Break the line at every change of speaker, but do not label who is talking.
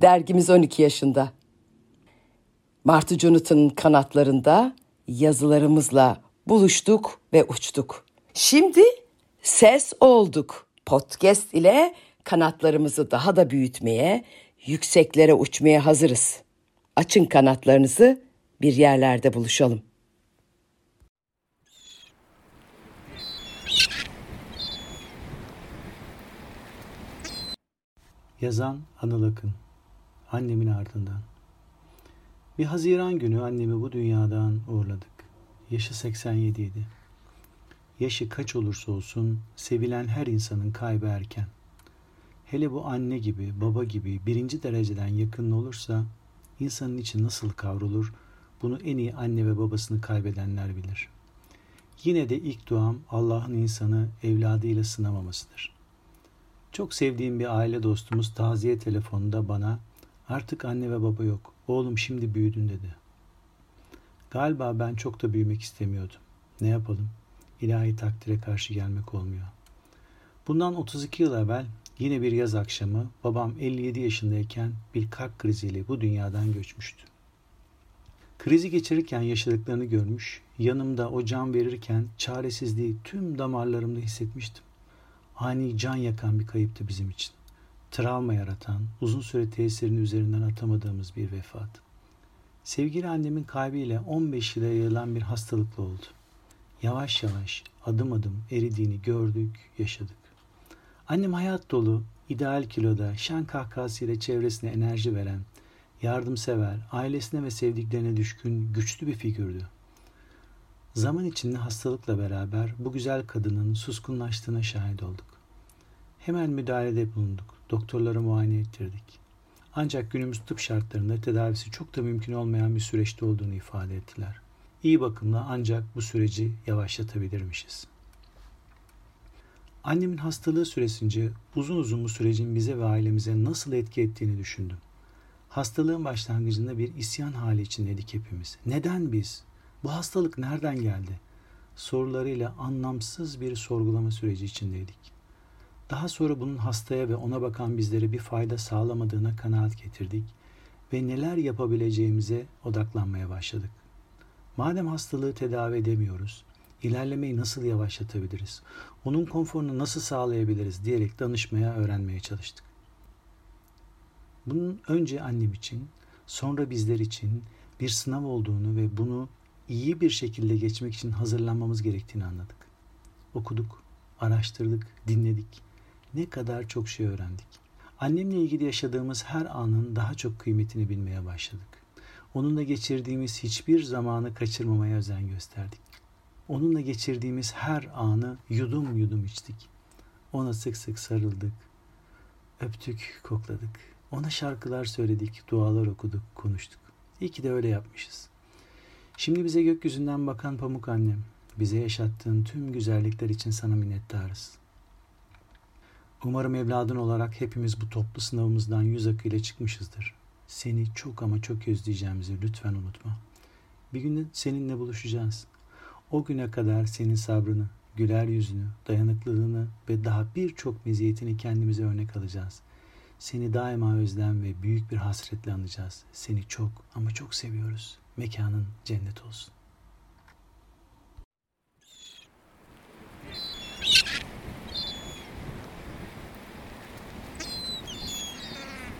Dergimiz 12 yaşında. Martı Jonathan'ın kanatlarında yazılarımızla buluştuk ve uçtuk. Şimdi ses olduk. Podcast ile kanatlarımızı daha da büyütmeye, yükseklere uçmaya hazırız. Açın kanatlarınızı, bir yerlerde buluşalım.
Yazan Anıl Akın Annemin ardından Bir Haziran günü annemi bu dünyadan uğurladık. Yaşı 87 idi. Yaşı kaç olursa olsun sevilen her insanın kaybı erken. Hele bu anne gibi, baba gibi birinci dereceden yakın olursa insanın içi nasıl kavrulur bunu en iyi anne ve babasını kaybedenler bilir. Yine de ilk duam Allah'ın insanı evladıyla sınamamasıdır. Çok sevdiğim bir aile dostumuz taziye telefonunda bana artık anne ve baba yok. Oğlum şimdi büyüdün dedi. Galiba ben çok da büyümek istemiyordum. Ne yapalım? İlahi takdire karşı gelmek olmuyor. Bundan 32 yıl evvel yine bir yaz akşamı babam 57 yaşındayken bir kalp kriziyle bu dünyadan göçmüştü. Krizi geçirirken yaşadıklarını görmüş, yanımda o can verirken çaresizliği tüm damarlarımda hissetmiştim. Ani can yakan bir kayıptı bizim için. Travma yaratan, uzun süre tesirini üzerinden atamadığımız bir vefat. Sevgili annemin kaybıyla 15 yıla yayılan bir hastalıkla oldu. Yavaş yavaş, adım adım eridiğini gördük, yaşadık. Annem hayat dolu, ideal kiloda, şen kahkahasıyla çevresine enerji veren, yardımsever, ailesine ve sevdiklerine düşkün, güçlü bir figürdü. Zaman içinde hastalıkla beraber bu güzel kadının suskunlaştığına şahit olduk. Hemen müdahalede bulunduk. Doktorlara muayene ettirdik. Ancak günümüz tıp şartlarında tedavisi çok da mümkün olmayan bir süreçte olduğunu ifade ettiler. İyi bakımla ancak bu süreci yavaşlatabilirmişiz. Annemin hastalığı süresince uzun uzun bu sürecin bize ve ailemize nasıl etki ettiğini düşündüm. Hastalığın başlangıcında bir isyan hali içindeydik hepimiz. Neden biz? Bu hastalık nereden geldi? Sorularıyla anlamsız bir sorgulama süreci içindeydik. Daha sonra bunun hastaya ve ona bakan bizlere bir fayda sağlamadığına kanaat getirdik ve neler yapabileceğimize odaklanmaya başladık. Madem hastalığı tedavi edemiyoruz, ilerlemeyi nasıl yavaşlatabiliriz, onun konforunu nasıl sağlayabiliriz diyerek danışmaya, öğrenmeye çalıştık. Bunun önce annem için, sonra bizler için bir sınav olduğunu ve bunu iyi bir şekilde geçmek için hazırlanmamız gerektiğini anladık. Okuduk, araştırdık, dinledik. Ne kadar çok şey öğrendik. Annemle ilgili yaşadığımız her anın daha çok kıymetini bilmeye başladık. Onunla geçirdiğimiz hiçbir zamanı kaçırmamaya özen gösterdik. Onunla geçirdiğimiz her anı yudum yudum içtik. Ona sık sık sarıldık. Öptük, kokladık. Ona şarkılar söyledik, dualar okuduk, konuştuk. İyi ki de öyle yapmışız. Şimdi bize gökyüzünden bakan pamuk annem, bize yaşattığın tüm güzellikler için sana minnettarız. Umarım evladın olarak hepimiz bu toplu sınavımızdan yüz akıyla çıkmışızdır. Seni çok ama çok özleyeceğimizi lütfen unutma. Bir gün seninle buluşacağız. O güne kadar senin sabrını, güler yüzünü, dayanıklılığını ve daha birçok meziyetini kendimize örnek alacağız. Seni daima özlem ve büyük bir hasretle anacağız. Seni çok ama çok seviyoruz. Mekanın cennet olsun.